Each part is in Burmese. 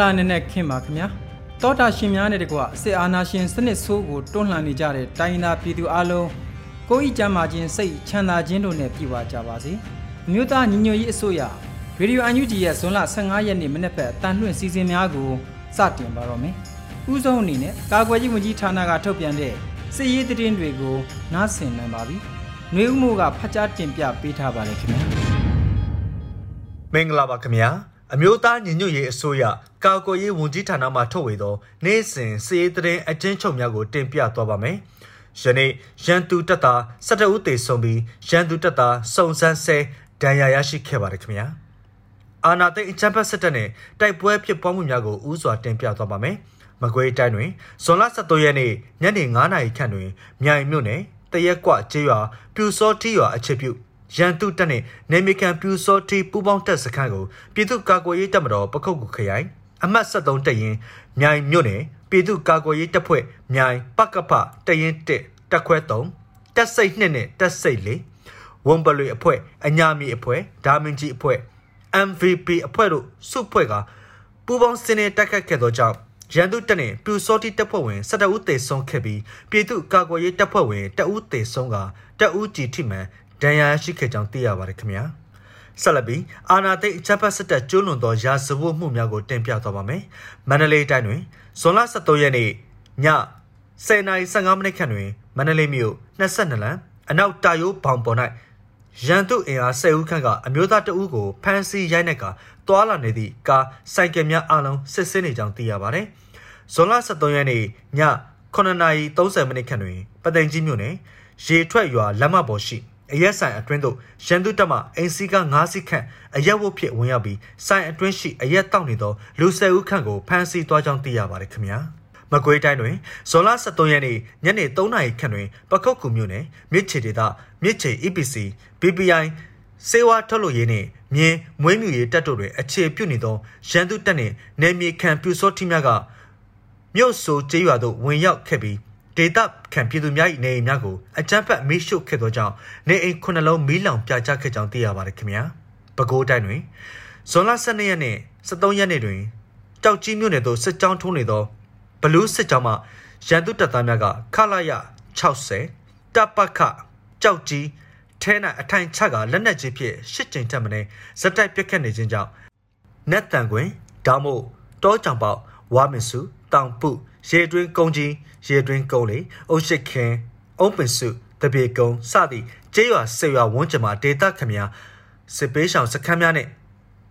လာနံနက်ခင်းပါခင်ဗျာတောတာရှင်များနဲ့တကွစစ်အာဏာရှင်စနစ်ဆိုးကိုတွန်းလှန်နေကြတဲ့တိုင်းသားပြည်သူအလုံးကိုယ်ဤကြမ်းမာခြင်းစိတ်ချမ်းသာခြင်းတို့နဲ့ပြည့်ဝကြပါစေအမျိုးသားညီညွတ်ရေးအစိုးရရေဒီယိုအန်ယူဂျီရဲ့ဇွန်လ15ရက်နေ့မနေ့ဖက်အတန်လွှင့်စီစဉ်များကိုစတင်ပါတော့မယ်ဥဆုံးအနေနဲ့ကာကွယ်ရေးဝန်ကြီးဌာနကထုတ်ပြန်တဲ့စစ်ရေးသတင်းတွေကိုနားဆင်နိုင်ပါပြီ။နှွေဦးမိုးကဖတ်ကြားတင်ပြပေးထားပါတယ်ခင်ဗျာ။မင်္ဂလာပါခင်ဗျာ။အမျိုးသားညီညွတ်ရေးအစိုးရ ကာကွယ်ရေးဝန်ကြီးဌာနမှထုတ်ဝေသောနေ့စဉ်စည်ရေးသတင်းအကျဉ်းချုပ်များကိုတင်ပြသွားပါမယ်။ယနေ့ရန်သူတပ်သား17ဦးသေဆုံးပြီးရန်သူတပ်သားစုံစမ်းဆဲဒဏ်ရာရရှိခဲ့ပါတယ်ခင်ဗျာ။အာနာသိအချမ်းဖတ်စစ်တပ်နဲ့တိုက်ပွဲဖြစ်ပွားမှုများကိုဥစွာတင်ပြသွားပါမယ်။မကွေးတိုင်းတွင်ဇွန်လ17ရက်နေ့ညနေ9:00နာရီခန့်တွင်မြိုင်မြို့နယ်တရက်ကွကျေးရွာပြူစောတီရွာအခြေပြုရန်သူတပ်နဲ့နေမီကန်ပြူစောတီပူပေါင်းတပ်စခန်းကိုပြည်သူ့ကာကွယ်ရေးတပ်မတော်ပခုတ်ကူခရိုင် အမှတ်73တပ်ရင်မြိုင်မြို့နယ်ပြည်သူ့ကာကွယ်ရေးတပ်ဖွဲ့မြိုင်ပကပတပ်ရင်1တပ်ခွဲ3တပ်စိတ်2နဲ့တပ်စိတ်4ဝန်ပလွေအဖွဲ့အညာမီအဖွဲ့ဒါမင်ကြီးအဖွဲ့ MVP အဖွဲ့တို့စုဖွဲ့ကပူပေါင်းစင်းနဲ့တိုက်ခတ်ခဲ့သောကြောင့်ရန်သူတပ်နဲ့ပြူစောတိတပ်ဖွဲ့ဝင်17ဦးသေဆုံးခဲ့ပြီးပြည်သူ့ကာကွယ်ရေးတပ်ဖွဲ့ဝင်တအူးသေဆုံးကတအူးကြည်ထိမှန်ဒဏ်ရာရှိခဲ့ကြောင်းသိရပါတယ်ခင်ဗျာ ဆက်လက်ပြီးအာနာသိအချက်ဖတ်စစ်တပ်ကျူးလွန်သောရာဇဝတ်မှုများကိုတင်ပြသွားပါမယ်မန္တလေးတိုင်းတွင်ဇွန်လ23ရက်နေ့ည10:15မိနစ်ခန့်တွင်မန္တလေးမြို့22လမ်းအနောက်တာယိုးဘောင်ပေါ်၌ရန်သူအင်အား10ဦးခန့်ကအမျိုးသားတဦးကိုဖမ်းဆီးရိုက်နှက်ကတွာလာနေသည့်ကားစိုက်ကယ်များအလုံးစစ်ဆေးနေကြောင်းသိရပါတယ်ဇွန်လ23ရက်နေ့ည9:30မိနစ်ခန့်တွင်ပသိမ်ကြီးမြို့နယ်ရေထွက်ရွာလမ်းမပေါ်ရှိ အရက်ဆိုင်အတွင်းသို့ရန်သူတပ်မှအင်စီက9စီးခန့်အရက်ဝတ်ဖြစ်ဝင်ရောက်ပြီးဆိုင်အတွင်းရှိအရက်တောက်နေသောလူ၁၀ဦးခန့်ကိုဖမ်းဆီးသွားကြောင်းသိရပါတယ်ခင်ဗျာမကွေးတိုင်းတွင်ဇော်လ23ရက်နေ့ညနေ3နာရီခန့်တွင်ပခုတ်ကူမြို့နယ်မြစ်ချေဒေသမြစ်ချေ EPC BPI စေဝါထုတ်လို့ရေးနှင့်မြင်းမွေးမြူရေးတပ်တို့တွင်အခြေပြုနေသောရန်သူတပ်နှင့်နယ်မြေခံပြူစောတိများကမြို့ဆိုကျေးရွာသို့ဝင်ရောက်ခဲ့ပြီး ဒေသခံပြည်သူများ၏နေအိမ်များကိုအကြမ်းဖက်မိရှုခဲ့သောကြောင့်နေအိမ်ခုနှလုံးမီးလောင်ပြာကျခဲ့ကြောင်းသိရပါတယ်ခင်ဗျာပဲခူးတိုင်းတွင်ဇွန်လ12ရက်နေ့13ရက်နေ့တွင်ကြောက်ကြီးမြို့နယ်သို့စစ်ကြောင်းထိုးနေသောဘလူးစစ်ကြောင်းမှရန်သူတပ်သားများကခလာရ60တပ်ပခကြောက်ကြီးထဲ၌အထိုင်ချကလက်နက်ကြီးဖြင့်ရှစ်ကြိမ်ထက်မနည်းဇက်တိုက်ပစ်ခတ်နေခြင်းကြောင့်နက်တန်ကွင်ဒါမို့တောကြောင်ပေါက်ဝါမင်စုတောင်ပု ရေတွင်းကုန်းကြီးရေတွင်းကုန်းလေအုတ်ရှိခင်အုံးပင်စုတပြေကုန်းစသည့်ကျေးရွာဆေရွာဝန်းကျင်မှာဒေသခံများစစ်ပေးဆောင်စခန်းများနဲ့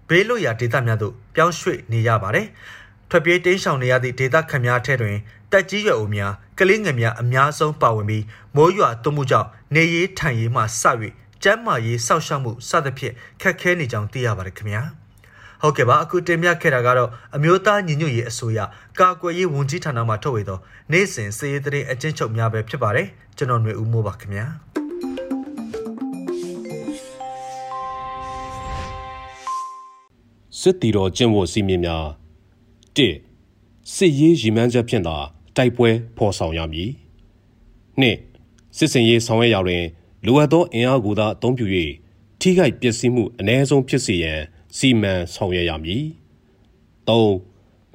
ဘေးလွတ်ရာဒေသများသို့ပြောင်းရွှေ့နေရပါတယ်။ထွက်ပြေးတင်းရှောင်နေရသည့်ဒေသခံများထဲတွင်တက်ကြီးရွယ်အိုများကလေးငယ်များအများဆုံးပါဝင်ပြီးမိုးရွာသွန်းမှုကြောင့်နေရေးထိုင်ရေးမှစ၍ကျန်းမာရေးစောင့်ရှောက်မှုစသဖြင့်ခက်ခဲနေကြောင်းသိရပါတယ်ခင်ဗျာ။ ဟုတ်ကဲ့ပါအခုတင်ပြခဲ့တာကတော့အမျိုးသားညီညွတ်ရေးအစိုးရကာကွယ်ရေးဝန်ကြီးဌာနမှထုတ်ဝေသောနေ့စဉ်စည်ရေးသတင်းအကျဉ်းချုပ်များပဲဖြစ်ပါတယ်ကျွန်တော်ຫນွေဦးမိုးပါခင်ဗျာစစ်တီတော်ကျင့်ဝတ်စီမင်းများ၁စစ်ရေးရည်မှန်းချက်ဖြင့်သာတိုက်ပွဲဖော်ဆောင်ရမည်၂စစ်စင်ရေးဆောင်ရွက်ရာတွင်လိုအပ်သောအင်အားကိုသာအသုံးပြု၍ထိခိုက်ပျက်စီးမှုအ ਨੇ ဆုံးဖြစ်စေရန် စီမံဆောင်ရွက်ရမည်၃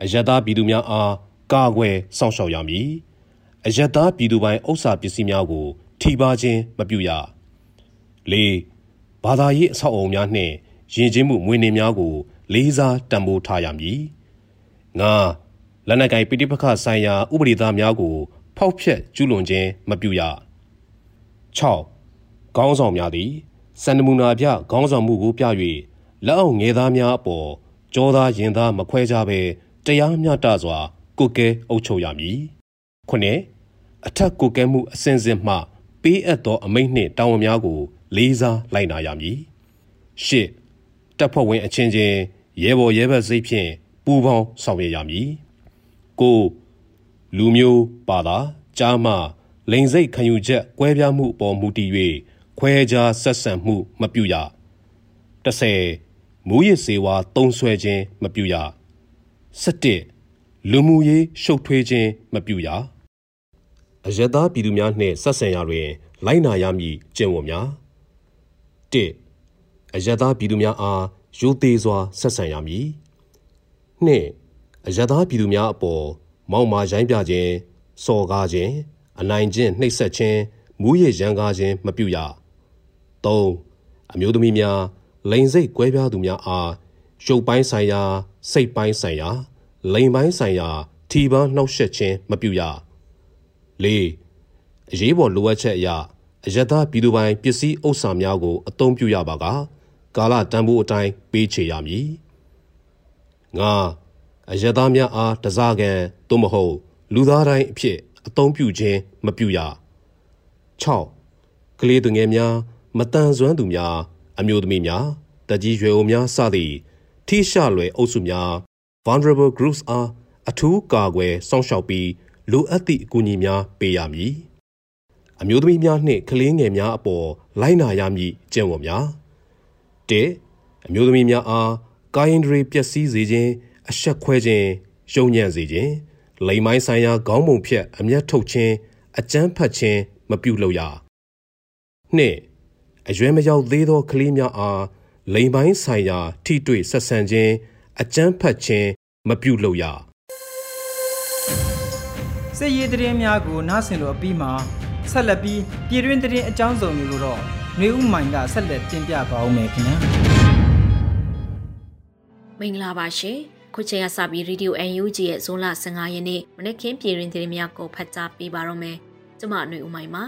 အယက်သားပြည်သူများအားကာကွယ်စောင့်ရှောက်ရမည်အယက်သားပြည်သူပိုင်ဥစ္စာပစ္စည်းများကို ထိပါခြင်းမပြုရ၄ဘာသာရေးအဆောက်အအုံများနှင့်ယဉ်ကျေးမှုမွေးနေ့များကို လေးစားတံပိုးထားရမည်။ငါလက်နက်ကိုင်ပိဋိပခဆိုင်ရာဥပဒေသားများကို ဖောက်ဖျက်ကျူးလွန်ခြင်းမပြုရ။6ခေါင်းဆောင်များသည်စန္ဒမူနာပြခေါင်းဆောင်မှုကိုပြ၍ လက်အောက်ငယ်သားများအပေါ်ကြောသားရင်သားမခွဲကြဘဲတရားမျှတစွာကိုကဲအုပ်ချုပ်ရမည်။ခုနှစ်အထက်ကိုကဲမှုအစဉ်စဉ်မှပေးအပ်သောအမိန့်နှင့်တာဝန်များကို လေးစားလိုက်နာရမည်။ရှစ်တပ်ဖွဲ့ဝင်အချင်းချင်းရဲဘော်ရဲဘက်စိတ်ဖြင့်ပူးပေါင်းဆောင်ရွက်ရမည်။ကိုလူမျိုးပါတာကြားမှလိန်စိတ်ခံယူချက်ကွဲပြားမှုအပေါ်မူတည်၍ခွဲခြားဆက်ဆံမှုမပြုရ။30 မူရစ်စေဝါတုံးဆွဲခြင်းမပြုရ။17လူမှုရေးရှုပ်ထွေးခြင်းမပြုရ။အယက်သားပြည်သူများနှင့်ဆက်ဆံရာတွင် လိုက်နာရမည်ကျင့်ဝတ်များ၁အယက်သားပြည်သူများအားရိုသေစွာဆက်ဆံရမည်၂အယက်သားပြည်သူများအပေါ်မောက်မာရိုင်းပြခြင်းစော်ကားခြင်းအနိုင်ကျင့်နှိပ်စက်ခြင်းမူးယစ်ရန်ကားခြင်းမပြုရ၃အမျိုးသမီးများ လိန်စိတ်ကွဲပြားသူများအားရုပ်ပိုင်းဆိုင်ရာ စိတ်ပိုင်းဆိုင်ရာလိန်ပိုင်းဆိုင်ရာထီပန်းနှောက်ယှက်ခြင်းမပြုရ၄အရေးပေါ်လိုအပ်ချက်အရအယက်သားပြည်သူပိုင်ပစ္စည်းဥစ္စာများကို အသုံးပြုရပါကကာလတန်ဖိုးအတိုင်းပေးချေရမည်ငါအယက်သားများအားတစားကန်သို့မဟုတ် လူသားတိုင်းအဖြစ်အသုံးပြုခြင်းမပြုရ6ကလေးသူငယ်များမတန်ဆွမ်းသူများ အမျိုးသမီးများတကြီးရွယ်အိုများစသည့်ထိရှလွယ်အုပ်စုများ vulnerable groups အားအထူးကာကွယ်စောင့်ရှောက်ပြီးလိုအပ်သည့်အကူအညီများပေးရမည်အမျိုးသမီးများနှင့်ကလေးငယ်များအပေါ်လိုက်နာရမည်ကျင့်ဝတ်များ၁အမျိုးသမီးများအားကာယင်ဒရီပျက်စီးစေခြင်းအဆက်ခွဲခြင်းယုံညံ့စေခြင်းလိမ်မိုင်းဆိုင်ရာခေါင်းပုံဖြတ်အမျက်ထုတ်ခြင်းအကြမ်းဖက်ခြင်းမပြုလုပ်ရနှင့် အရွယ်မရောက်သေးသောကလေးများအားလိမ်ပိုင်းဆိုင်ရာထိတွေ့ဆက်ဆံခြင်းအကြမ်းဖက်ခြင်းမပြုလုပ်ရစစ်ရေးတရင်များကိုနားဆင်လို့အပြီးမှာဆက်လက်ပြီးပြည်တွင်းတရင်အကြောင်းစုံတွေကိုတော့နေဦးမိုင်ကဆက်လက်တင်ပြပါဦးမယ်ခင်ဗျာမင်္ဂလာပါရှင်ခုချိန်ကစပြီး Radio UNG ရဲ့ဇွန်လ15ရက်နေ့မနေ့ကင်းပြည်တွင်းသတင်းများကိုဖတ်ကြားပေးပါရမယ်ကျွန်မအနှွေဦးမိုင်ပါ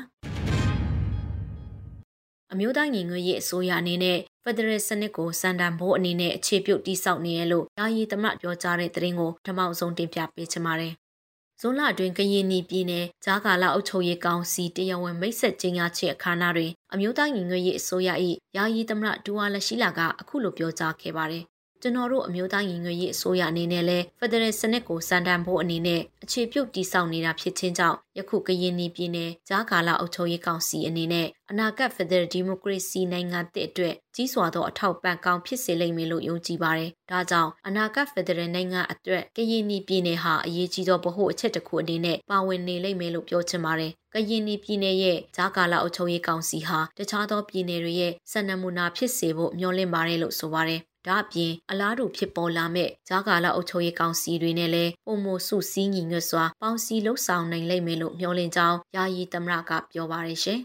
အမျိုးသားညီညွတ်ရေးအစိုးရအနေနဲ့ဖက်ဒရယ်စနစ်ကိုစံတန်ဖို့အနေနဲ့အခြေပြုတိစောက်နေရလို့ယာယီသမပြောကြားတဲ့သတင်းကိုဓမ္မအောင်ဆုံးတင်ပြပေးချင်ပါတယ်။ဇွန်လအတွင်းကရင်နီပြည်နယ်ဂျာကာလာအုပ်ချုပ်ရေးကောင်စီတရားဝင်မိတ်ဆက်ကြေညာချက်အခမ်းအနားတွင်အမျိုးသားညီညွတ်ရေးအစိုးရ၏ယာယီသမရဒူဝါလက်ရှိလာကအခုလိုပြောကြားခဲ့ပါတယ် ကျွန်တော်တို့အမျိုးသားညီညွတ်ရေးအစိုးရအနေနဲ့လည်းဖက်ဒရယ်စနစ်ကိုစံတန်ဖို့အနေနဲ့အခြေပြုတည်ဆောက်နေတာဖြစ်ခြင်းကြောင့်ယခုကရင်ပြည်နယ်ကြားကာလအုပ်ချုပ်ရေးကောင်စီအနေနဲ့အနာဂတ်ဖက်ဒရယ်ဒီမိုကရေစီနိုင်ငံသစ်အတွက်ကြီးစွာသောအထောက်ပံ့ကောင်းဖြစ်စေလိမ့်မယ်လို့ယုံကြည်ပါတယ်။ဒါကြောင့်အနာဂတ်ဖက်ဒရယ်နိုင်ငံအတွက်ကရင်ပြည်နယ်ဟာအရေးကြီးသောဗဟိုအချက်တစ်ခုအနေနဲ့ပါဝင်နေလိမ့်မယ်လို့ပြောချင်ပါတယ်။ကရင်ပြည်နယ်ရဲ့ဂျာကာလာအုပ်ချုပ်ရေးကောင်စီဟာတခြားသောပြည်နယ်တွေရဲ့စံနမူနာဖြစ်စေဖို့မျှော်လင့်ပါတယ်လို့ဆိုပါတယ်။ ဒါအပြင်အလားတူဖြစ်ပေါ်လာမဲ့ဂျာကာလာအုပ်ချုပ်ရေးကောင်စီတွေနဲ့လည်းပုံမစုစည်းညီညွတ်စွာပေါင်းစည်းလှုပ်ဆောင်နိုင်လိမ့်မယ်လို့မျှော်လင့်ကြောင်းယာယီသမရကပြောပါရရှင်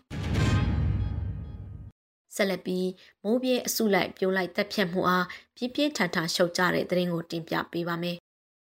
ဆက်လက်ပြီးမိုးပြေအစုလိုက်ပြိုးလိုက်တက်ဖြတ်မှုအားပြင်းပြင်းထန်ထန်ရှုပ်ကြတဲ့သတင်းကိုတင်ပြပေးပါမယ်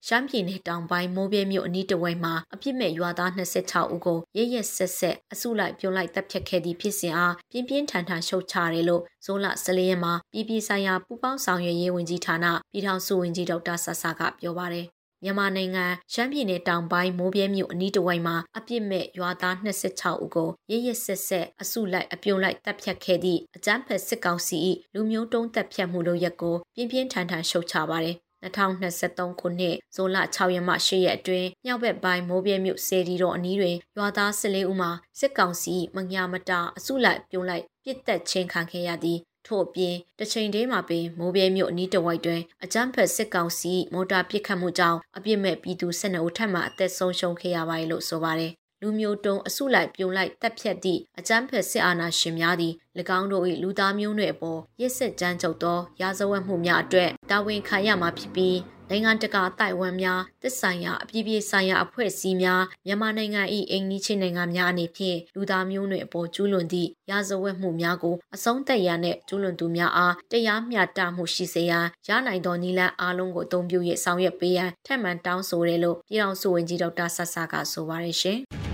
ရှမ်းပြည်နယ်တောင်ပိုင်းမိုးပြဲမြို့အနီးတစ်ဝိုက်မှာအပြစ်မဲ့ရွာသား26ဦးကိုရရဆက်ဆက်အစုလိုက်ပြုံးလိုက်တပ်ဖြတ်ခဲ့သည့်ဖြစ်စဉ်အားပြင်းပြင်းထန်ထန်ရှုတ်ချတယ်လို့ဇွန်လ14ရက်မှာပြည်ပြည်ဆိုင်ရာပူးပေါင်းဆောင်ရွက်ရေးဝန်ကြီးဌာနပြည်ထောင်စုဝန်ကြီးဒေါက်တာဆဆာကပြောပါတယ်မြန်မာနိုင်ငံရှမ်းပြည်နယ်တောင်ပိုင်းမိုးပြဲမြို့အနီးတစ်ဝိုက်မှာအပြစ်မဲ့ရွာသား26ဦးကိုရရဆက်ဆက်အစုလိုက်အပြုံလိုက်တပ်ဖြတ်ခဲ့သည့်အကြမ်းဖက်စစ်ကောင်စီ၏လူမျိုးတုံးတပ်ဖြတ်မှုလုပ်ရက်ကိုပြင်းပြင်းထန်ထန်ရှုတ်ချပါတယ် 2023ခုနှစ်ဇွန်လ6ရက်မှ8ရက်အတွင်းမြောက်ဘက်ပိုင်းမိုးပြဲမြို့စေတီတော်အနီးတွင်ရွာသား14ဦးမှစစ်ကောင်စီမညာမတာအစုလိုက်ပြုံးလိုက်ပြစ်တက်ချင်းခံခဲ့ရသည်ထို့အပြင်တစ်ချိန်တည်းမှာပင်မိုးပြဲမြို့အနီးတစ်ဝိုက်တွင်အကြမ်းဖက်စစ်ကောင်စီမော်တာပစ်ခတ်မှုကြောင့်အပြစ်မဲ့ပြည်သူ12ဦးထပ်မံအသက်ဆုံးရှုံးခဲ့ရပါတယ်လို့ဆိုပါတယ် လူမျိုးတုံးအစုလိုက်ပြုံလိုက်တပ်ဖြတ်သည့်အကြမ်းဖက်စစ်အာဏာရှင်များသည်၎င်းတို့၏လူသားမျိုးနွယ်အပေါ်ရစ်စစ်ကြမ်းကြုတ်သောရာဇဝတ်မှုများအတွက်တာဝန်ခံရမှာဖြစ်ပြီးနိုင်ငံတကာတိုင်ဝမ်များသစ္ဆိုင်ရာအပြည်ပြည်ဆိုင်ရာအဖွဲ့အစည်းများမြန်မာနိုင်ငံ၏အိမ်နီးချင်းနိုင်ငံများအနေဖြင့်လူသားမျိုးနွယ်အပေါ်ကျူးလွန်သည့်ရာဇဝတ်မှုများကိုအဆုံးသတ်ရန်နှင့်ကျူးလွန်သူများအားတရားမျှတမှုရှိစေရန်ရနိုင်သောနည်းလမ်းအားလုံးကိုအသုံးပြု၍ဆောင်ရွက်ပေးရန်ထပ်မံတောင်းဆိုတယ်လို့ပြည်ထောင်စုဝန်ကြီးဒေါက်တာဆဆာကဆိုပါရရှင်။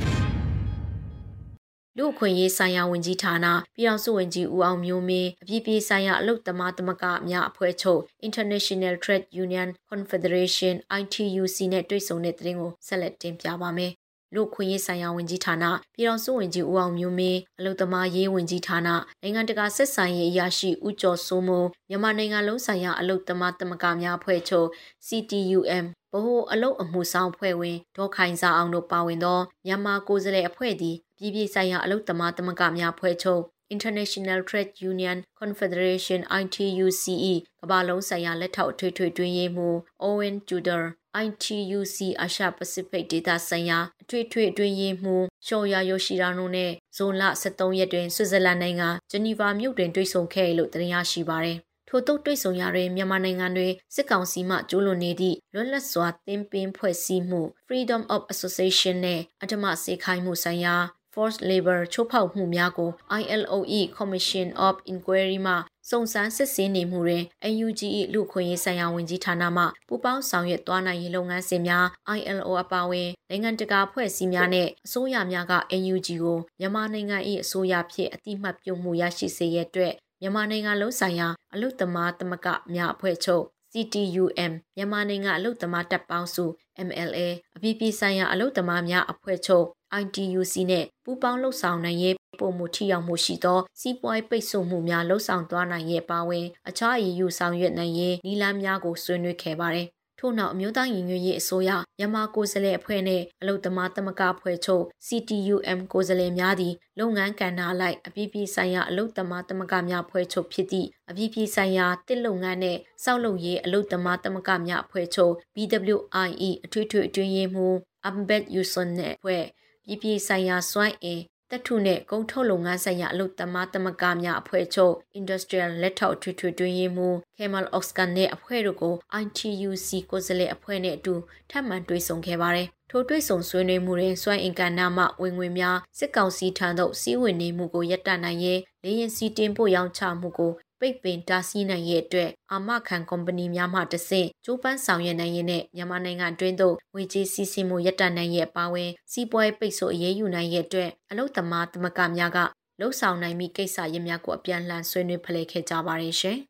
လူအခွင့်ရေးဆိုင်ရာဝန်ကြီးဌာနပြည်ထောင်စုဝန်ကြီးဦးအောင်မျိုးမင်းအပြည်ပြည်ဆိုင်ရာအလုပ်သမားသမဂ္ဂများအဖွဲ့ချုပ် International Trade Union Confederation ITUC နဲ့တွေ့ဆုံတဲ့သတင်းကိုဆက်လက်တင်ပြပါမယ်။လူခွင့်ရေးဆိုင်ရာဝန်ကြီးဌာနပြည်ထောင်စုဝန်ကြီးဦးအောင်မျိုးမင်းအလုံသမားရေးဝန်ကြီးဌာနနိုင်ငံတကာဆက်ဆံရေးအရာရှိဦးကျော်စိုးမိုးမြန်မာနိုင်ငံလုံးဆိုင်ရာအလုံသမားသမဂ္ဂများအဖွဲ့ချုပ် CTUM ဗဟိုအလုတ်အမှုဆောင်အဖွဲ့ဝင်ဒေါခိုင်စာအောင်တို့ပါဝင်သောမြန်မာကိုယ်စားလှယ်အဖွဲ့သည်ပြည်ပြည်ဆိုင်ရာအလုတ်သမားသမဂ္ဂများဖွဲ့ချုပ် International Trade Union Confederation ITUCE ကမ္ဘာလုံးဆိုင်ရာလက်ထောက်အထွေထွေတွင်းရေးမှူး Owen Tudor ITUC အာရှပစိဖိတ်ဒေသဆိုင်ရာအထွေထွေအတွင်းရေးမှူးရှော်ယာယိုရှိရာနိုနဲ့ဇွန်လ23ရက်တွင်ဆွစ်ဇာလန်နိုင်ငံဂျနီဗာမြို့တွင်တွေ့ဆုံခဲ့လို့တင်ရရှိပါသည် ထို့သို့တွေ့ဆုံရတွင်မြန်မာနိုင်ငံတွင်စစ်ကောင်စီမှကျူးလွန်နေသည့်လွတ်လပ်စွာသင်ပင်ဖွဲ့စည်းမှု Freedom of Association နှင့်အထမစေခိုင်းမှုဆိုင်ရာ forced labor ချိုးဖောက်မှုများကို ILOE Commission of Inquiry မှစုံစမ်းစစ်ဆေးနေမှုတွင် UNG ၏လူခွင့်ရေးဆိုင်ရာဝန်ကြီးဌာနမှပူးပေါင်းဆောင်ရွက်သွားနိုင်ရေးလုပ်ငန်းစဉ်များ ILO အပါအဝင်နိုင်ငံတကာဖွဲ့စည်းများနှင့်အစိုးရများက UNG ကိုမြန်မာနိုင်ငံ၏အစိုးရဖြင့်အတိမတ်ပြုမှုရရှိစေရတဲ့အတွက် မြန်မာနိုင်ငံလုံးဆိုင်ရာအလုသမားသမဂများအဖွဲ့ချုပ် CTUM မြန်မာနိုင်ငံအလုသမားတပ်ပေါင်းစု MLA အပြည်ပြည်ဆိုင်ရာအလုသမားများအဖွဲ့ချုပ် ITUC နဲ့ပူးပေါင်းလှုပ်ဆောင်နိုင်ရေးပုံမှုထိရောက်မှုရှိသောစီးပွားရေးပိတ်ဆို့မှုများလှုပ်ဆောင်သွားနိုင်ရဲ့ပါဝင်အခြားအရေးယူဆောင်ရွက်နိုင်ရေးနည်းလမ်းများကိုဆွေးနွေးခဲ့ပါတယ်။ ထို့နောက်အမျိုးသားညီညွတ်ရေးအစိုးရမြန်မာကိုယ်စားလှယ်အဖွဲ့နဲ့အလုံသမားသမဂအဖွဲ့ချုပ် CTUM ကိုယ်စားလှယ်များသည်လုပ်ငန်းကဏ္ဍလိုက်အပြည်ပြည်ဆိုင်ရာအလုံသမားသမဂများအဖွဲ့ချုပ်ဖြစ်သည့်အပြည်ပြည်ဆိုင်ရာတစ်လုပ်ငန်းနဲ့စောက်လုပ်ရေးအလုံသမားသမဂများအဖွဲ့ချုပ် BWIE အထွေထွေအတွင်းရေးမှူး Ambed Yuson နဲ့အဖွဲ့ပြည်ပြည်ဆိုင်ရာစွမ်းအင် တထုနဲ့ကုန်ထုတ်လုပ်ငန်းဆိုင်ရာအလုပ်သမားသမဂများအဖွဲ့ချုပ် Industrial လက်ထောက်ထွေထွေတွင်ရေးမှူး Kemal Oscar နဲ့အဖွဲ့တို့ကို ITUC ကိုယ်စားလှယ်အဖွဲ့နဲ့အတူထပ်မံတွေ့ဆုံခဲ့ပါတယ်။ထိုတွေ့ဆုံဆွေးနွေးမှုတွင်စွမ်းအင်ကဏ္ဍမှဝင်ငွေများစစ်ကောင်စီထံသို့စီးဝင်နေမှုကိုရပ်တန့်နိုင်ရေးလေရင်စီတင်ပို့ရောင်းချမှုကို ပိတ်ပင်တားဆီးနိုင်ရဲ့အတွက်အာမခံကုမ္ပဏီများမှတဆင့်ကျိုးပန်းဆောင်ရွက်နိုင်ရတဲ့မြန်မာနိုင်ငံအတွင်းသို့ငွေကြေးစီးဆင်းမှုရပ်တန့်နိုင်ရဲ့အပါအဝင်စီးပွားရေးပိတ်ဆို့အရေးယူနိုင်ရဲ့အတွက်အလုသမားသမဂများကလှုပ်ဆောင်နိုင်မိကိစ္စရပ်များကိုအပြန်လှန်ဆွေးနွေးဖလှယ်ခဲ့ကြပါတယ်ရှင်။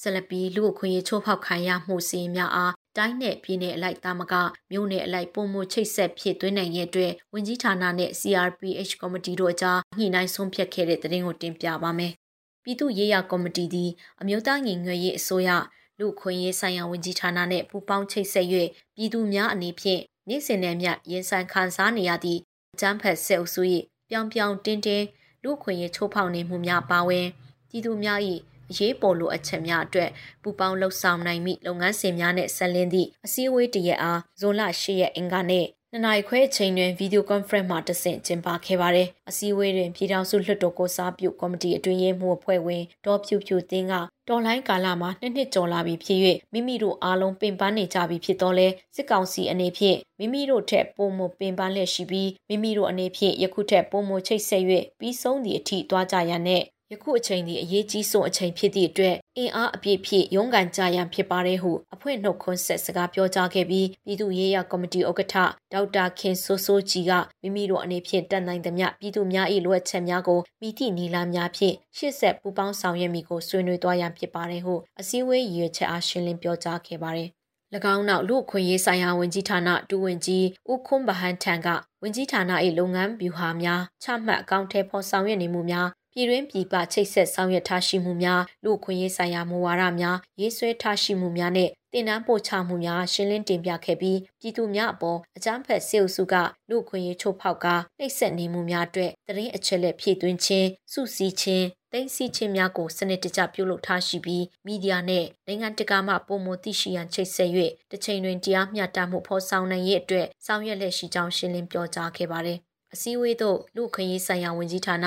ဆလပီလူအခွင့်အရေးချိုးဖောက်ခံရမှုစီများအား တိုင်းနယ်ပြည်နယ်အလိုက်တာမကမြို့နယ်အလိုက်ပုံမှုချိတ်ဆက်ဖြစ်သွင်းနိုင်ရဲ့အတွက်ဝင်ကြီးဌာနနဲ့ CRPH ကော်မတီတို့အကြားညှိနှိုင်းဆုံးဖြတ်ခဲ့တဲ့သတင်းကိုတင်ပြပါမယ်။ပြည်သူ့ရေးရာကော်မတီသည်အမျိုးသားညီညွတ်ရေးအစိုးရလူခွင့်ရေးဆိုင်ရာဝန်ကြီးဌာနနဲ့ပူးပေါင်းချိတ်ဆက်၍ပြည်သူများအနေဖြင့်နေ့စဉ်နဲ့မျှရင်ဆိုင်ခံစားနေရသည့်အကြမ်းဖက်ဆဲအုပ်စု၏ပြောင်ပြောင်တင်းတင်းလူခွင့်ရေးချိုးဖောက်နေမှုများပါဝင်ပြည်သူများ၏ အရေးပေါ်လိုအပ်ချက်များအတွက်ပူပေါင်းလှုပ်ဆောင်နိုင်မိလုပ်ငန်းစဉ်များနဲ့ဆက်လင်းသည့်အစည်းအဝေးတရက်အားဇွန်လ10ရက်အင်္ဂါနေ့နှစ်နာရီခွဲအချိန်တွင်ဗီဒီယိုကွန်ဖရင့်မှာတဆင့်ကျင်းပခဲ့ပါတယ်။အစည်းအဝေးတွင်ပြည်ထောင်စုလွှတ်တော်ကိုစားပြုကော်မတီအတွင်းရေးမှူးအဖွဲ့ဝင်ဒေါ်ဖြူဖြူသင်းကတော်လိုင်းကာလမှာနှစ်နှစ်ကျော်လာပြီဖြစ်၍မိမိတို့အားလုံးပင်ပန်းနေကြပြီဖြစ်တော့လဲစစ်ကောင်စီအနေဖြင့်မိမိတို့ထက်ပုံမပင်ပန်းလျက်ရှိပြီးမိမိတို့အနေဖြင့်ယခုထက်ပုံမချိတ်ဆက်၍ပြီးဆုံးသည့်အထိသွားကြရန်နဲ့ ယခုအချိန်ဒီအရေးကြီးဆုံးအချိန်ဖြစ်သည့်အတွက်အင်အားအပြည့်ဖြည့်ရုန်းကန်ကြရန်ဖြစ်ပါတယ်ဟုအဖွဲ့နှုတ်ခွန်းဆက်စကားပြောကြားခဲ့ပြီးပြည်သူ့ရေးရာကော်မတီဥက္ကဋ္ဌဒေါက်တာခင်စိုးစိုးကြည်ကမိမိတို့အနေဖြင့်တန်နိုင်သမျှပြည်သူများ၏လိုအပ်ချက်များကိုမိသည့်နီလာများဖြင့်ရှေ့ဆက်ပူးပေါင်းဆောင်ရွက်မိကိုဆွေးနွေးသွားရန်ဖြစ်ပါတယ်ဟုအစည်းအဝေးရည်ရွယ်ချက်အားရှင်းလင်းပြောကြားခဲ့ပါတယ်၎င်းနောက်လူခွင့်ရေးဆိုင်ရာဝန်ကြီးဌာနဒူဝင်ကြီးဦးခွန်းဗဟန်ထံကဝန်ကြီးဌာန၏လုပ်ငန်းဗျူဟာများချမှတ်အကောင့်ထဲပေါ်ဆောင်ရွက်နေမှုများ ပြည်တွင်းပြည်ပချိတ်ဆက်ဆောင်ရွက်ထားရှိမှုများလူခွင့်ရေးဆိုင်ရာမူဝါဒများရေးဆွဲထားရှိမှုများနဲ့တင်နန်းပို့ချမှုများရှင်းလင်းတင်ပြခဲ့ပြီးပြည်သူများအပေါ်အကြမ်းဖက်စေအုပ်စုကလူခွင့်ရေးချိုးဖောက်ကနှိပ်စက်နေမှုများအတွက်တရင်အချက်လက်ဖြည့်သွင်းခြင်းစုစည်းခြင်းသိသိချင်းများကိုစနစ်တကျပြုလုပ်ထားရှိပြီးမီဒီယာနဲ့နိုင်ငံတကာမှပုံမသိရှိရန်ချိတ်ဆက်၍တစ်ချိန်တွင်တရားမျှတမှုဖော်ဆောင်နိုင်ရေးအတွက်ဆောင်ရွက်လက်ရှိကြောင်းရှင်းလင်းပြောကြားခဲ့ပါတယ်။အစည်းအဝေးသို့လူခွင့်ရေးဆိုင်ရာဝန်ကြီးဌာန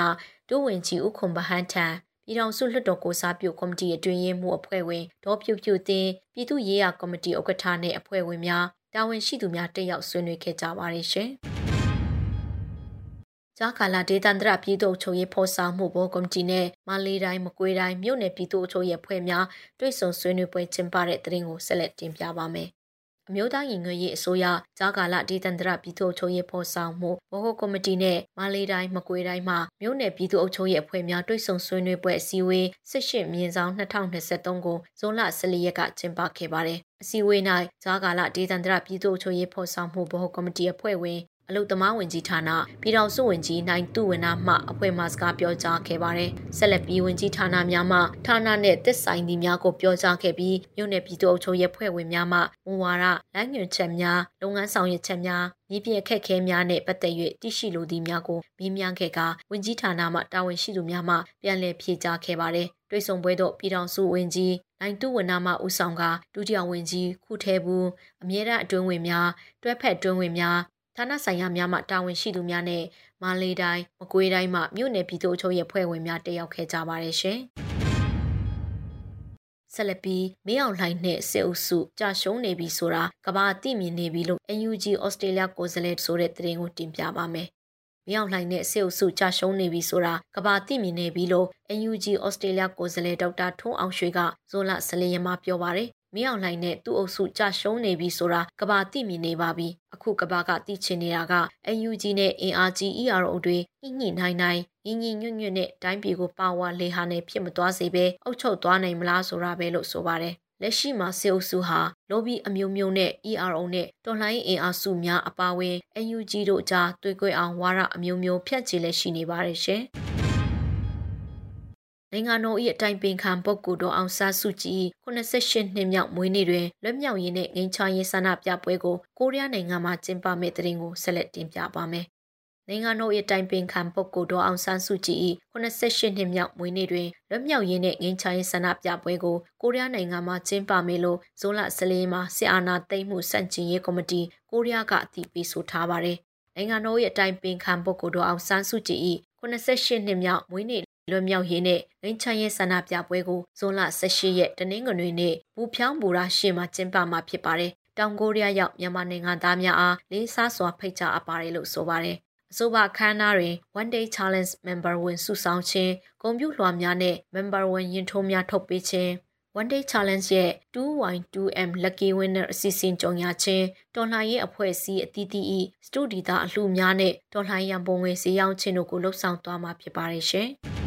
ဒုဝန်ကြီးဦးခွန်ဗဟန်းထံပြည်ထောင်စုလွှတ်တော်ကိုစားပြုကော်မတီအတွင်းရေးမှူးအဖွဲ့ဝင်ဒေါ်ဖြူဖြူတင်ပြည်သူ့ရေးရာကော်မတီဥက္ကဋ္ဌနဲ့အဖွဲ့ဝင်များတာဝန်ရှိသူများတက်ရောက်ဆွေးနွေးခဲ့ကြပါတယ်ရှင်။ကြာကာလာဒေသန္တရပြည်သူ့ချုပ်ရေးဖော်ဆောင်မှုဘောကော်မတီနဲ့မလေးတိုင်းမကွေးတိုင်းမြို့နယ်ပြည်သူ့ချုပ်ရေးဖွဲ့များတွဲဆုံဆွေးနွေးပွဲကျင်းပတဲ့တဲ့ရင်ကိုဆက်လက်တင်ပြပါမယ်။ အမျိုးသားရင်ငွေရေးအစိုးရဂျာကာလဒေသန္တရပြည်သူ့အုပ်ချုပ်ရေးဖော်ဆောင်မှုဘဟိုကော်မတီနဲ့မလေးတိုင်းမကွေးတိုင်းမှမြို့နယ်ပြည်သူ့အုပ်ချုပ်ရေးအဖွဲ့များတွိတ်ဆုံဆွေးနွေးပွဲအစည်းအဝေး18မြင်းဆောင်2023ကိုဇွန်လ14ရက်ကကျင်းပခဲ့ပါတယ်။အစည်းအဝေး၌ဂျာကာလဒေသန္တရပြည်သူ့အုပ်ချုပ်ရေးဖော်ဆောင်မှုဘဟိုကော်မတီအဖွဲ့ဝင် အလုသမားဝင်ကြီးဌာနပြည်ထောင်စုဝင်ကြီးနိုင်သူဝနာမှအဖွဲ့မှစကားပြောကြားခဲ့ပါတယ်။ဆက်လက်ပြီးဝင်ကြီးဌာနများမှဌာနနဲ့သက်ဆိုင်သူများကိုပြောကြားခဲ့ပြီးမြို့နယ်ပြည်သူ့အုပ်ချုပ်ရေးဖွဲ့ဝင်များမှမူဝါဒလမ်းညွှန်ချက်များလုပ်ငန်းဆောင်ရွက်ချက်များမြေပြင်အခက်အခဲများနဲ့ပတ်သက်၍တရှိလိုသည့်များကိုမေးမြန်းခဲ့ကဝင်ကြီးဌာနမှတာဝန်ရှိသူများမှပြန်လည်ဖြေကြားခဲ့ပါတယ်။တွိတ်ဆုံပွဲသို့ပြည်ထောင်စုဝင်ကြီးနိုင်တုဝနာမှဦးဆောင်ကဒုတိယဝင်ကြီးခုထဲဘူးအမြဲတမ်းအတွင်းဝင်များတွဲဖက်အတွင်းဝင်များ ဌာနဆိုင်ရာများမှတာဝန်ရှိသူများနဲ့မန္တလေးတိုင်းမကွေးတိုင်းမှမြို့နယ်ပြည်သူ့အချုပ်ရဲ့ဖွဲ့ဝင်များတက်ရောက်ခဲ့ကြပါတယ်ရှင်။ဆက်လက်ပြီးမင်းအောင်လှိုင်နဲ့စစ်အုပ်စုကြာရှုံးနေပြီဆိုတာကဘာအသိမြင်နေပြီလို့ NUG ဩစတြေးလျကိုယ်စားလှယ်ဆိုတဲ့သတင်းကိုတင်ပြပါမယ်။မင်းအောင်လှိုင်နဲ့စစ်အုပ်စုကြာရှုံးနေပြီဆိုတာကဘာသိမြင်နေပြီလို့ NUG ဩစတြေးလျကိုယ်စားလှယ်ဒေါက်တာထွန်းအောင်ရွှေကဇွန်လ14ရက်မှာပြောပါရယ် မင်းအောင်လှိုင်နဲ့သူ့အုပ်စုကြရှုံးနေပြီဆိုတာကဘာသိမြင်နေပါပြီအခုကဘာကသိချင်နေတာက UNG နဲ့ ARG ERO တွေညှိညှိနိုင်နိုင်ညီညီညွတ်ညွတ်နဲ့တိုင်းပြည်ကိုပါဝါလေဟာနဲ့ဖြစ်မသွားစေပဲအုပ်ချုပ်သွားနိုင်မလားဆိုတာပဲလို့ဆိုပါတယ်လက်ရှိမှာစေအုပ်စုဟာလော်ဘီအမျိုးမျိုးနဲ့ ERO နဲ့တော်လှန်ရေးအင်အားစုများအပါအဝင် UNG တို့အကြားတွေ့ကြွအောင်ဝါရအမျိုးမျိုးဖြတ်ချီလက်ရှိနေပါတယ်ရှင်။ နိုင်ငံတော်၏အတိုင်ပင်ခံပုဂ္ဂိုလ်တော်အောင်ဆန်းစုကြည်88နှစ်မြောက်မွေးနေ့တွင်လွတ်မြောက်ရေးနဲ့ငြိမ်းချမ်းရေးဆန္ဒပြပွဲကိုကိုရီးယားနိုင်ငံမှာကျင်းပမယ့်တဲ့ရင်ကိုဆက်လက်တင်ပြပါမယ်။နိုင်ငံတော်၏တိုင်ပင်ခံပုဂ္ဂိုလ်တော်အောင်ဆန်းစုကြည်၏88နှစ်မြောက်မွေးနေ့တွင်လွတ်မြောက်ရေးနဲ့ငြိမ်းချမ်းရေးဆန္ဒပြပွဲကိုကိုရီးယားနိုင်ငံမှာကျင်းပမယ်လို့ဇွန်လ14မှာစစ်အာဏာသိမ်းမှုစန့်ကျင်ရေးကော်မတီကိုရီးယားကအတည်ပြုဆိုထားပါတယ်။နိုင်ငံတော်၏အတိုင်ပင်ခံပုဂ္ဂိုလ်တော်အောင်ဆန်းစုကြည်၏88နှစ်မြောက်မွေးနေ့ လွတ်မြောက်ရေးနဲ့ငင်းချမ်းရေးဆန္ဒပြပွဲကိုဇွန်လ18ရက်တနင်္ဂနွေနေ့ဘူဖြောင်းဘူရာရှေ့မှာကျင်းပမှာဖြစ်ပါတယ်။တောင်ကိုရီးယားရောက်မြန်မာနိုင်ငံသားများအားလေးစားစွာဖိတ်ကြားအပ်ပါတယ်လို့ဆိုပါတယ်။အဆိုပါအခမ်းအနားတွင် One Day Challenge Member ဝင်စုဆောင်ခြင်း၊ဂုဏ်ပြုလွှာများနဲ့ Member ဝင်ရင်ထိုးများထုတ်ပေးခြင်း One Day Challenge ရဲ့ 2Y2M Lucky Winner အစီအစဉ်ကြုံရခြင်းတော်လှန်ရေးအဖွဲ့အစည်းအသီးသီး၏စတူဒီတာအလှများနဲ့တော်လှန်ရန်ပုံငွေဈေးရောင်းခြင်းတို့ကိုလှုပ်ဆောင်သွားမှာဖြစ်ပါတယ်ရှင်။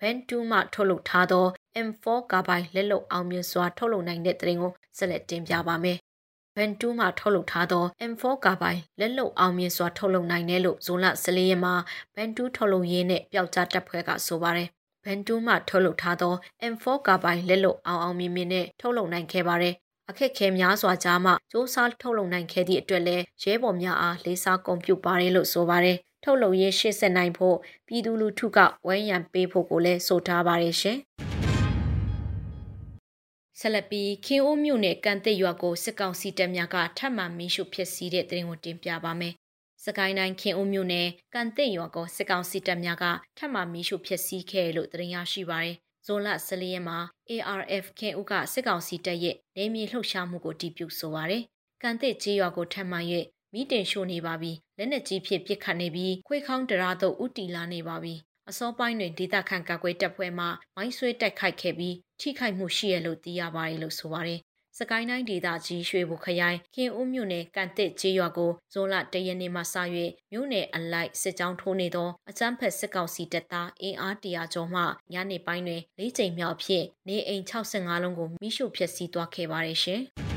ဘန်တူမှထုတ်လုပ်ထားသော M4 ကာဘိုင်လက်လုံအောင်မြင်စွာထုတ်လုပ်နိုင်တဲ့တရင်ကိုဆက်လက်တင်ပြပါမယ်။ဘန်တူမှထုတ်လုပ်ထားသော M4 ကာဘိုင်လက်လုံအောင်မြင်စွာထုတ်လုပ်နိုင်တယ်လို့ဇွန်လ14ရက်မှာဘန်တူထုတ်လုပ်ရင်းနဲ့ပျောက်ကြားတပ်ဖွဲ့ကဆိုပါတယ်။ဘန်တူမှထုတ်လုပ်ထားသော M4 ကာဘိုင်လက်လုံအောင်အောင်မြင်မြင်နဲ့ထုတ်လုပ်နိုင်ခဲ့ပါတယ်။အခက်ခဲများစွာကြားမှစ조사ထုတ်လုပ်နိုင်ခဲ့သည့်အတွက်လည်းရဲဘော်များအားလေးစားဂုဏ်ပြုပါတယ်လို့ဆိုပါတယ် ထုတ်လုပ်ရေးရှေ့ဆက်နိုင်ဖို့ပြည်သူလူထုကဝိုင်းရံပေးဖို့ကိုလည်းဆိုထားပါတယ်ရှင်။ဆက်လက်ပြီးခင်အိုးမြို့နယ်ကန်တစ်ရွာကိုစစ်ကောင်စီတပ်များကထပ်မံမီးရှို့ဖျက်ဆီးတဲ့တဲ့ရင်ကိုတင်ပြပါမယ်။စကိုင်းတိုင်းခင်အိုးမြို့နယ်ကန်တစ်ရွာကိုစစ်ကောင်စီတပ်များကထပ်မံမီးရှို့ဖျက်ဆီးခဲ့လို့တင်ရရှိပါတယ်။ဇွန်လ14ရက်မှာ ARF ခင်ဦးကစစ်ကောင်စီတပ်ရဲ့နေမြေလှုပ်ရှားမှုကိုတည်ပြုဆိုပါရယ်။ကန်တစ်ကျေးရွာကိုထပ်မံ၍ မီးတင်ရှို့နေပါပြီလက်နက်ကြီးဖြင့်ပစ်ခတ်နေပြီးခွေခေါင်းတရာသို့ဥတီလာနေပါပြီအစောပိုင်းတွင်ဒေသခံကာကွယ်တပ်ဖွဲ့မှမိုင်းဆွဲတိုက်ခိုက်ခဲ့ပြီးထိခိုက်မှုရှိရလို့သိရပါတယ်လို့ဆိုပါတယ်စကိုင်းတိုင်းဒေသကြီးရွှေဘုခရိုင်ခင်ဦးမြို့နယ်ကန်တစ်ကျေးရွာကိုဇွန်လတရက်နေ့မှစ၍မြို့နယ်အလိုက်စစ်ကြောင်းထိုးနေသောအကြမ်းဖက်စစ်ကောင်စီတပ်သားအင်အားတရာကျော်မှညနေပိုင်းတွင်လေးချိန်မြောက်ဖြင့်နေအိမ်65လုံးကိုမိရှို့ဖျက်ဆီးသွားခဲ့ပါတယ်ရှင်။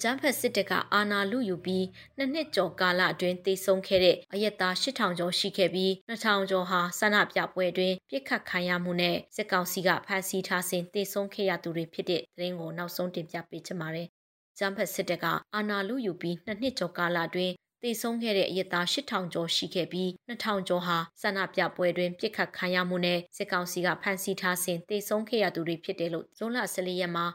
အကြမ်းဖက်စစ်တပ်ကအာဏာလုယူပြီးနှစ်နှစ်ကျော်ကာလအတွင်းတည်ဆုံခဲ့တဲ့အရက်သား8000ကျော်ရှိခဲ့ပြီး2000ကျော်ဟာဆန္ဒပြပွဲအတွင်းပြစ်ခတ်ခံရမှုနဲ့စစ်ကောင်စီကဖမ်းဆီးထားစဉ်တည်ဆုံခဲ့ရသူတွေဖြစ်တဲ့သတင်းကိုနောက်ဆုံးတင်ပြပေးချင်ပါတယ်။ကျန်းဖက်စစ်တပ်ကအာဏာလုယူပြီးနှစ်နှစ်ကျော်ကာလအတွင်း တည်ဆုံးခဲ့တဲ့အရက်သား8000ကျော်ရှိခဲ့ပြီး2000ကျော်ဟာဆန္ဒပြပွဲတွင်ပြစ်ခတ်ခံရမှုနဲ့စစ်ကောင်စီကဖမ်းဆီးထားစဉ်တည်ဆုံးခဲ့ရသူတွေဖြစ်တယ်လို့ဇွန်လ14ရက်မှာ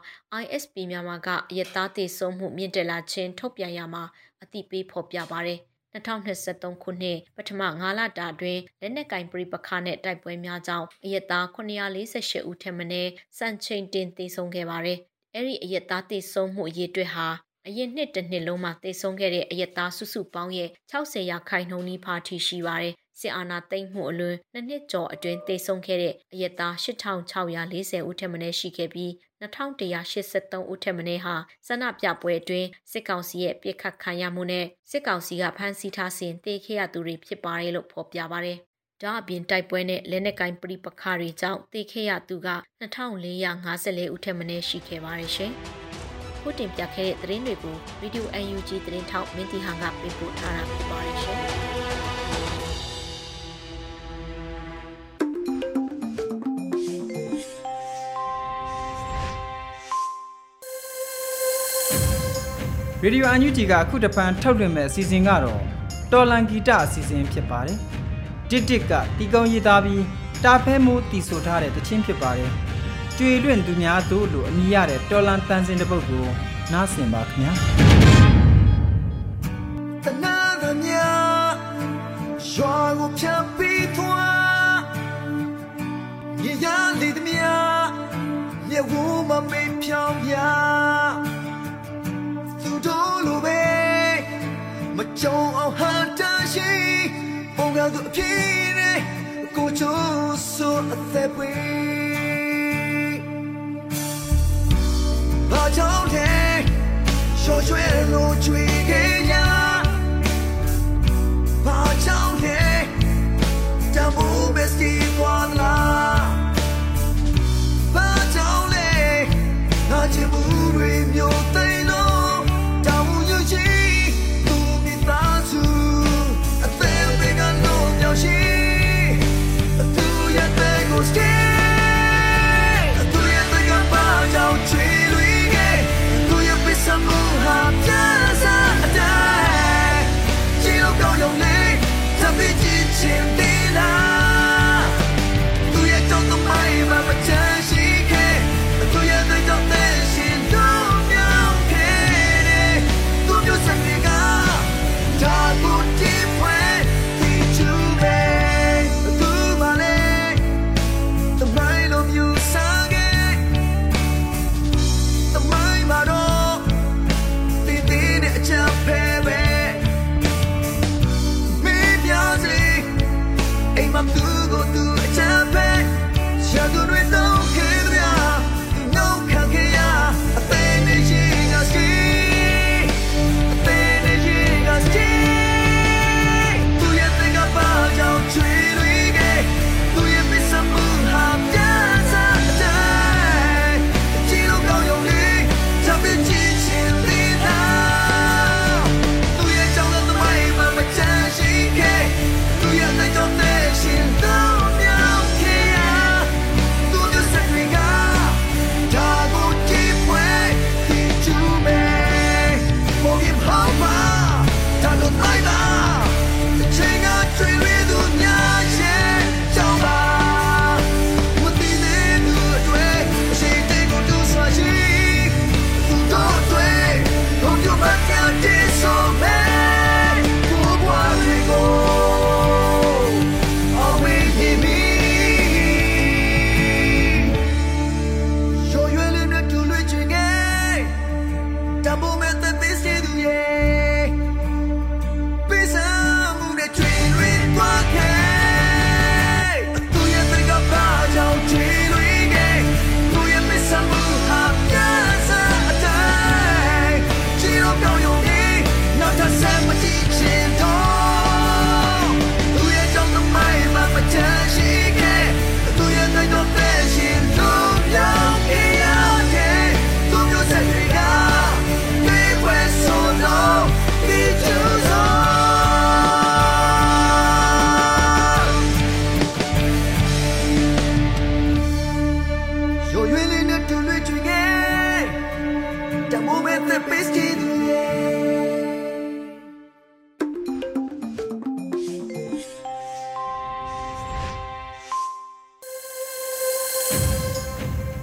ISP မြန်မာကအရက်သားတည်ဆုံးမှုမြင့်တက်လာခြင်းထုတ်ပြန်ရမှာအသိပေးဖော်ပြပါတယ်2023ခုနှစ်ပထမ9လတာအတွင်းလက်နက်ကင်ပရိပခနဲ့တိုက်ပွဲများကြောင့်အရက်သား948ဦးထက်မနည်းစံချိန်တင်သေဆုံးခဲ့ပါတယ်။အဲ့ဒီအရက်သားသေဆုံးမှုအရေအတွက်ဟာ အရင်နှစ်တစ်နှစ်လုံးမှာသေဆုံးခဲ့တဲ့အရက်သားစုစုပေါင်းရဲ့60ရာခိုင်နှုန်းနီးပါးထိရှိပါတယ်စစ်အာဏာသိမ်းမှုအလွန်နှစ်နှစ်ကျော်အတွင်းသေဆုံးခဲ့တဲ့အရက်သား8640ဦးထက်မနည်းရှိခဲ့ပြီး2183ဦးထက်မနည်းဟာဆန္ဒပြပွဲအတွင်းစစ်ကောင်စီရဲ့ပြစ်ခတ်ခံရမှုနဲ့စစ်ကောင်စီကဖမ်းဆီးထားစဉ်တေခဲ့ရသူတွေဖြစ်ပါတယ်လို့ဖော်ပြပါတယ်။ဒါအပြင်တိုက်ပွဲနဲ့လက်နက်ကိုင်ပဋိပက္ခတွေကြောင့်တေခဲ့ရသူက2454ဦးထက်မနည်းရှိခဲ့ပါတယ်ရှင်။ ခုတင်ပြခဲ့တဲ့သတင်းတွေကို Radio UNG သတင်းထောက်မင်းတီဟန်ကပေးပို့ထားတာဖြစ်ပါတယ်ရှင်။။ Radio UNG ကအခုတပန်ထုတ်လွှင့်မဲ့အစီအစဉ်ကတော့တော်လန်ဂီတအစီအစဉ်ဖြစ်ပါတယ်။တစ်တစ်ကတီကုံရည်သားပြီးတာဖဲမိုးတီဆိုထားတဲ့တခြင်းဖြစ်ပါတယ်။ ကျွေလွင့်သူများတို့လိုအမည်ရတဲ့တော်လန်တန်စင်တစ်ပုတ်ကိုနားဆင်ပါခင်ဗျာ။တနာကမြာရွာကိုဖြတ်ပြီးသွားရရလေးတမြာမြေဝမမေးဖြောင်းပြသူတို့လိုပဲမကြုံအောင်ဟာတရှိပုံကသူအဖြစ်နဲ့ကိုချိုးဆိုအသက်ပွေ ဘာကြောင့်လဲရှော့ရွှဲလို့ကြွေခဲ့ရ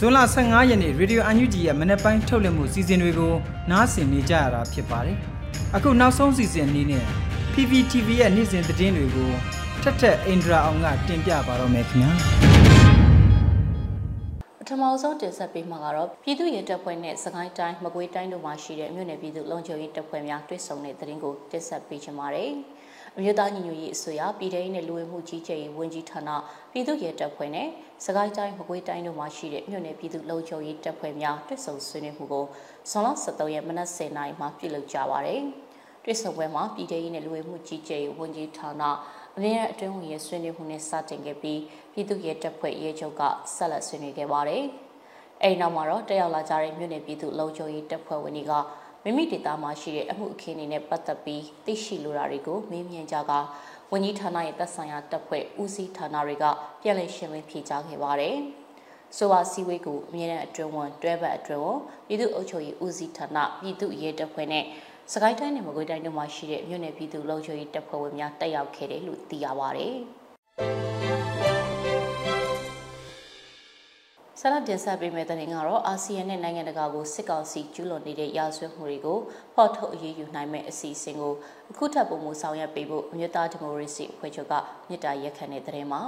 ဇွန်လ15ရက်နေ့ Radio UNG ရဲ့မနေ့ပိုင်းထုတ်လွှင့်မှုစီစဉ်တွေကိုနားဆင်နေကြရတာဖြစ်ပါတယ်။အခုနောက်ဆုံးစီစဉ်အနေနဲ့ PPTV ရဲ့နေ့စဉ်သတင်းတွေကိုထက်ထက်အင်ဒရာအောင်ကတင်ပြပါတော့မယ်ခင်ဗျာပထမဆုံးတင်ဆက်ပေးမှာကတော့ပြည်သူ့ရဲတပ်ဖွဲ့နဲ့စကိုင်းတိုင်းမကွေးတိုင်းတို့မှာရှိတဲ့မြို့နယ်ပြည်သူ့လုံခြုံရေးတပ်ဖွဲ့များတွဲဆုံတဲ့သတင်းကိုတင်ဆက်ပေးချင်ပါတယ်။ အမျိုးသားညီညွတ်ရေးအစိုးရပြည်ထောင်နဲ့လူဝင်မှုကြီးကြပ်ရေးဝန်ကြီးဌာနပြည်သူ့ရဲတပ်ဖွဲ့နဲ့စကိုင်းတိုင်းမကွေးတိုင်းတို့မှာရှိတဲ့မြို့နယ်ပြည်သူ့လုံခြုံရေးတပ်ဖွဲ့များတွဲဆုံဆွေးနွေးမှုကိုဇွန်လ23ရက်မနက်10:00နာရီမှာပြုလုပ်ကြပါတယ်။တွဲဆုံပွဲမှာပြည်ထောင်နဲ့လူဝင်မှုကြီးကြပ်ရေးဝန်ကြီးဌာနအမြဲအတွင်းဝင်ရေးဆွေးနွေးမှုနဲ့စတင်ခဲ့ပြီးပြည်သူ့ရဲတပ်ဖွဲ့ရဲချုပ်ကဆက်လက်ဆွေးနွေးခဲ့ပါတယ်။အဲဒီနောက်မှာတော့တက်ရောက်လာကြတဲ့မြို့နယ်ပြည်သူ့လုံခြုံရေးတပ်ဖွဲ့ဝင်တွေက မိမိဒေသမှာရှိတဲ့အမှုအခင်းတွေနဲ့ပတ်သက်ပြီးသိရှိလိုတာတွေကိုမေးမြန်းကြကဝန်ကြီးဌာနရဲ့တပ်ဆိုင်ရာတပ်ဖွဲ့ဦးစီးဌာနတွေကပြည်လည်ရှင်းလင်းဖြေကြားခဲ့ပါတယ်။ဆိုပါစီဝေးကိုအမြဲတမ်းအတွင်းဝန်တွဲဘက်အတွင်းဝန်ပြည်သူ့အုပ်ချုပ်ရေးဦးစီးဌာနပြည်သူ့ရဲတပ်ဖွဲ့နဲ့စကိုင်းတိုင်းနဲ့မကွေးတိုင်းတို့မှာရှိတဲ့မြို့နယ်ပြည်သူ့လုံခြုံရေးတပ်ဖွဲ့ဝင်များတက်ရောက်ခဲ့တယ်လို့သိရပါတယ်။ ဆလတ်တင်ဆက်ပေးမယ့်တဲ့ရင်ကတော့အာဆီယံနဲ့နိုင်ငံတကာကိုစစ်ကောင်စီကျူးလွန်နေတဲ့ရာဇဝတ်မှုတွေကိုဖော်ထုတ်အရေးယူနိုင်မယ့်အစီအစဉ်ကိုအခုထပ်ပုံမှုဆောင်ရွက်ပေးဖို့အမျိုးသားဒီမိုကရေစီအဖွဲ့ချုပ်ကမြစ်တာရက်ခံတဲ့တဲ့မှာ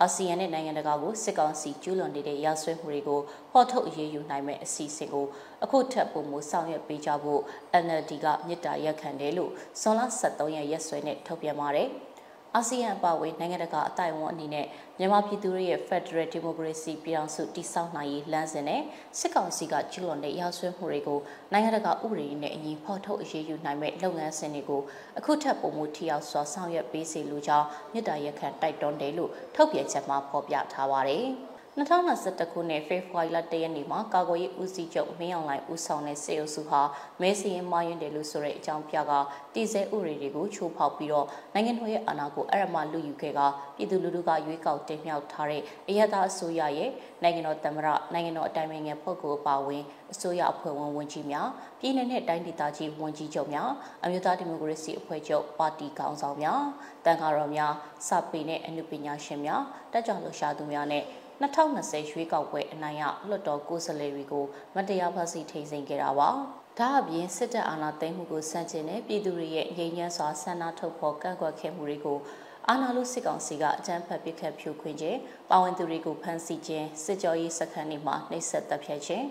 အာဆီယံနဲ့နိုင်ငံတကာကိုစစ်ကောင်စီကျူးလွန်နေတဲ့ရာဇဝတ်မှုတွေကိုဖော်ထုတ်အရေးယူနိုင်မယ့်အစီအစဉ်ကိုအခုထပ်ပုံမှုဆောင်ရွက်ပေးကြဖို့ NLD ကမြစ်တာရက်ခံတယ်လို့ဇွန်လ23ရက်ရက်စွဲနဲ့ထုတ်ပြန်ပါတယ်။ အာဆီယံအပါအဝင်နိုင်ငံတကာအတိုင်းအဝန်အနေနဲ့မြန်မာပြည်သူတွေရဲ့ Federal Democracy ပြည်အောင်စုတည်ဆောက်နိုင်ရေးလမ်းစဉ်နဲ့စစ်ကောင်စီကကျူးလွန်တဲ့ရာဇဝတ်မှုတွေကိုနိုင်ငံတကာဥပဒေနဲ့အညီဖော်ထုတ်အရေးယူနိုင်မဲ့လုပ်ငန်းစဉ်တွေကိုအခုထပ်ပုံမှုထိရောက်စွာဆောင်ရွက်ပေးစီလိုကြောင်းမြစ်တာရက်ခံတိုက်တွန်းတယ်လို့ထုတ်ပြန်ချက်မှာဖော်ပြထားပါတယ်။ 2021ခုနှစ်ဖေဖော်ဝါရီလ1ရက်နေ့မှာကာကွယ်ရေးဦးစီးချုပ်မင်းအောင်လှိုင်ဦးဆောင်တဲ့စေအုပ်စုဟာမဲစရင်မာရင်တယ်လို့ဆိုတဲ့အကြောင်းပြကတည်ဆဲဥပဒေတွေကိုချိုးဖောက်ပြီးတော့နိုင်ငံတော်ရဲ့အာဏာကိုအရမလူယူခဲ့ကပြည်သူလူထုကရွေးကောက်တင်မြှောက်ထားတဲ့အရသာအစိုးရရဲ့နိုင်ငံတော်သမ္မတနိုင်ငံတော်အတိုင်ပင်ခံပုဂ္ဂိုလ်အပါအဝင်အစိုးရအဖွဲ့ဝင်ဝန်ကြီးများပြည်내နဲ့တိုင်းဒေသကြီးဝန်ကြီးချုပ်များအမျိုးသားဒီမိုကရေစီအဖွဲ့ချုပ်ပါတီခေါင်းဆောင်များတန်ခါတော်များစပေနဲ့အမှုပညာရှင်များတက်ကြွလှူရှာသူများနဲ့ 2020ရွေးကောက်ပွဲအနိုင်ရလွှတ်တော်ကိုယ်စားလှယ်တွေကိုမတရားဖမ်းဆီးထိန်းသိမ်းခဲ့တာပါ။ဒါအပြင်စစ်တပ်အာဏာသိမ်းမှုကိုစန့်ကျင်တဲ့ပြည်သူတွေရဲ့ငြိမ်းချမ်းစွာဆန္ဒထုတ်ဖော်ကန့်ကွက်ခဲ့မှုတွေကိုအာဏာလုစစ်ကောင်စီကအကြမ်းဖက်ပစ်ခတ်ဖြိုခွင်းခြင်းပါဝင်သူတွေကိုဖမ်းဆီးခြင်းစစ်ကြောရေးစခန်းတွေမှာနှိပ်စက်တပ်ဖြတ်ခြင်း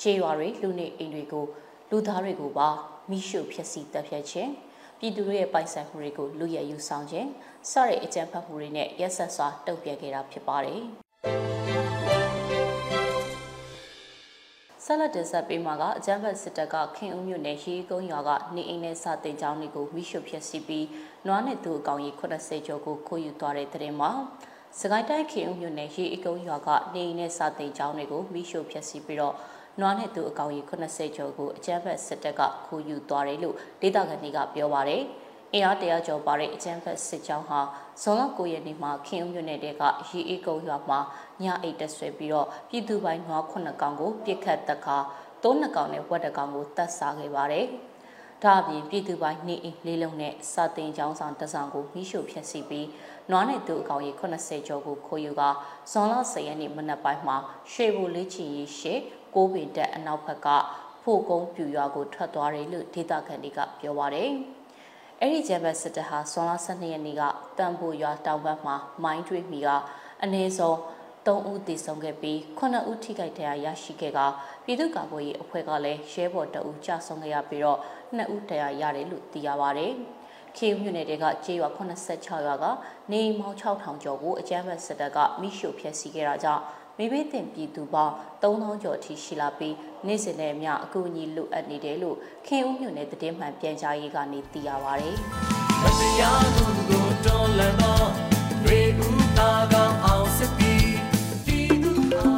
ခြေရွာတွေလူနေအိမ်တွေကိုလူသားတွေကိုပါမိရှုဖျက်ဆီးတပ်ဖြတ်ခြင်းပြည်သူတွေရဲ့ပိုင်ဆိုင်မှုတွေကိုလူရယူဆောင်ခြင်းစတဲ့အကြမ်းဖက်မှုတွေနဲ့ရက်ဆက်စွာတုံ့ပြန်ခဲ့တာဖြစ်ပါတယ်။ ဆက်လက်တင်ဆက်ပေးမှာကအကြမ်းဖက်စစ်တပ်ကခင်ဦးမြို့နယ်ရေးကုန်းရွာကနေအိမ်နဲ့စာတင်ကျောင်းတွေကိုမိရှုဖျက်ဆီးပြီးနွားနဲ့သူအကောင်ကြီး80ကျော်ကိုခိုးယူသွားတဲ့တဲ့တင်မှာစကိုင်းတိုင်းခင်ဦးမြို့နယ်ရေးအကုန်းရွာကနေအိမ်နဲ့စာတင်ကျောင်းတွေကိုမိရှုဖျက်ဆီးပြီးတော့နွားနဲ့သူအကောင်ကြီး80ကျော်ကိုအကြမ်းဖက်စစ်တပ်ကခိုးယူသွားတယ်လို့ဒေသခံတွေကပြောပါတယ်။အင်အားတရာကျော်ပါတဲ့အကျန်းဖက်စစ်ကြောင်းဟာ ဇွန်လ9ရက်နေ့မှာခင်ဦးမြို့နယ်တဲကရီအေးကုန်းရွာမှာညအိတ်တက်ဆွဲပြီးတော့ပြည်သူပိုင်းနွား9ကောင်ကိုပြစ်ခတ်တက်ခါသုံးနှကောင်နဲ့ဝက်တကောင်ကိုတတ်စားခဲ့ပါတယ်။ဒါအပြင်ပြည်သူပိုင်းနေအိမ်လေးလုံးနဲ့စာတင်ကျောင်းဆောင်တဆောင်ကိုမိရှုဖျက်ဆီးပြီးနွားနဲ့သူအကောင်ကြီး80ကျော်ကိုခိုးယူကဇွန်လ10ရက်နေ့မနက်ပိုင်းမှာရွှေဘူလေးချီရီရှေကိုးပင်တက်အနောက်ဘက်ကဖို့ကုန်းပြူရွာကိုထွက်သွားတယ်လို့ဒေသခံတွေကပြောပါတယ်။ အဲ့ဒီဂျမ်ဘတ်စစ်တပ်ဟာဇွန်လ12ရက်နေ့ကတန်ဖိုရွာတောင်ဘက်မှာမိုင်းတွေးမိကအနည်းဆုံး3ဦးတည်ဆုံခဲ့ပြီး9ဦးထိခိုက်ဒဏ်ရာရရှိခဲ့ကပြည်သူ့ကာကွယ်ရေးအဖွဲ့ကလည်းရဲဘော်တအူကြဆုံးခဲ့ရပြီးတော့2ဦးဒဏ်ရာရတယ်လို့သိရပါတယ်။ခေမြို့နယ်တွေကကျေးရွာ86ရွာကနေမောင်6000ကျော်ကိုအကြမ်းဖက်စစ်တပ်ကမိရှို့ဖျက်ဆီးခဲ့တာကြောင့် မိဘတင်ပြည်သူပေါင်း3000ကျော်ထိရှိလာပြီးနေ့စဉ်နဲ့အမျှအကူအညီလိုအပ်နေတယ်လို့ခင်ဦးမြို့နယ်တည်င်းမှန်ပြန်ကြားရေးကနေသိရပါဗျ။မတရားမှုကိုတော်လန်တော့ရေဦးတာကောင်အောင်စစ်ပြီး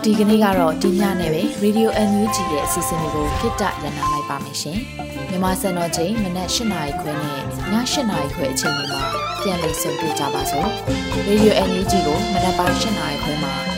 ဒီကနေ့ကတော့ဒီညနဲ့ပဲ Radio NUG ရဲ့အစီအစဉ်လေးကိုခਿੱတရနာလိုက်ပါမယ်ရှင်။မြမစံတော်ချိန်မနက်၈နာရီခွဲနဲ့ည၈နာရီခွဲအချိန်တွေမှာပြန်လည်ဆုံတွေ့ကြပါစို့။ Radio NUG ကိုမနက်ပိုင်း၈နာရီခွဲမှာ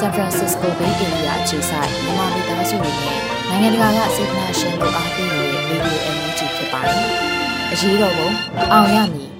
San Francisco Bay Area အခြေစိုက်မြန်မာမိသားစုတွေနဲ့နိုင်ငံတကာကစေတနာရှင်တို့အားပေးနေတဲ့ Radio NUG ဖြစ်ပါတယ်။အရေးတော်ပုံအောင်ရမည်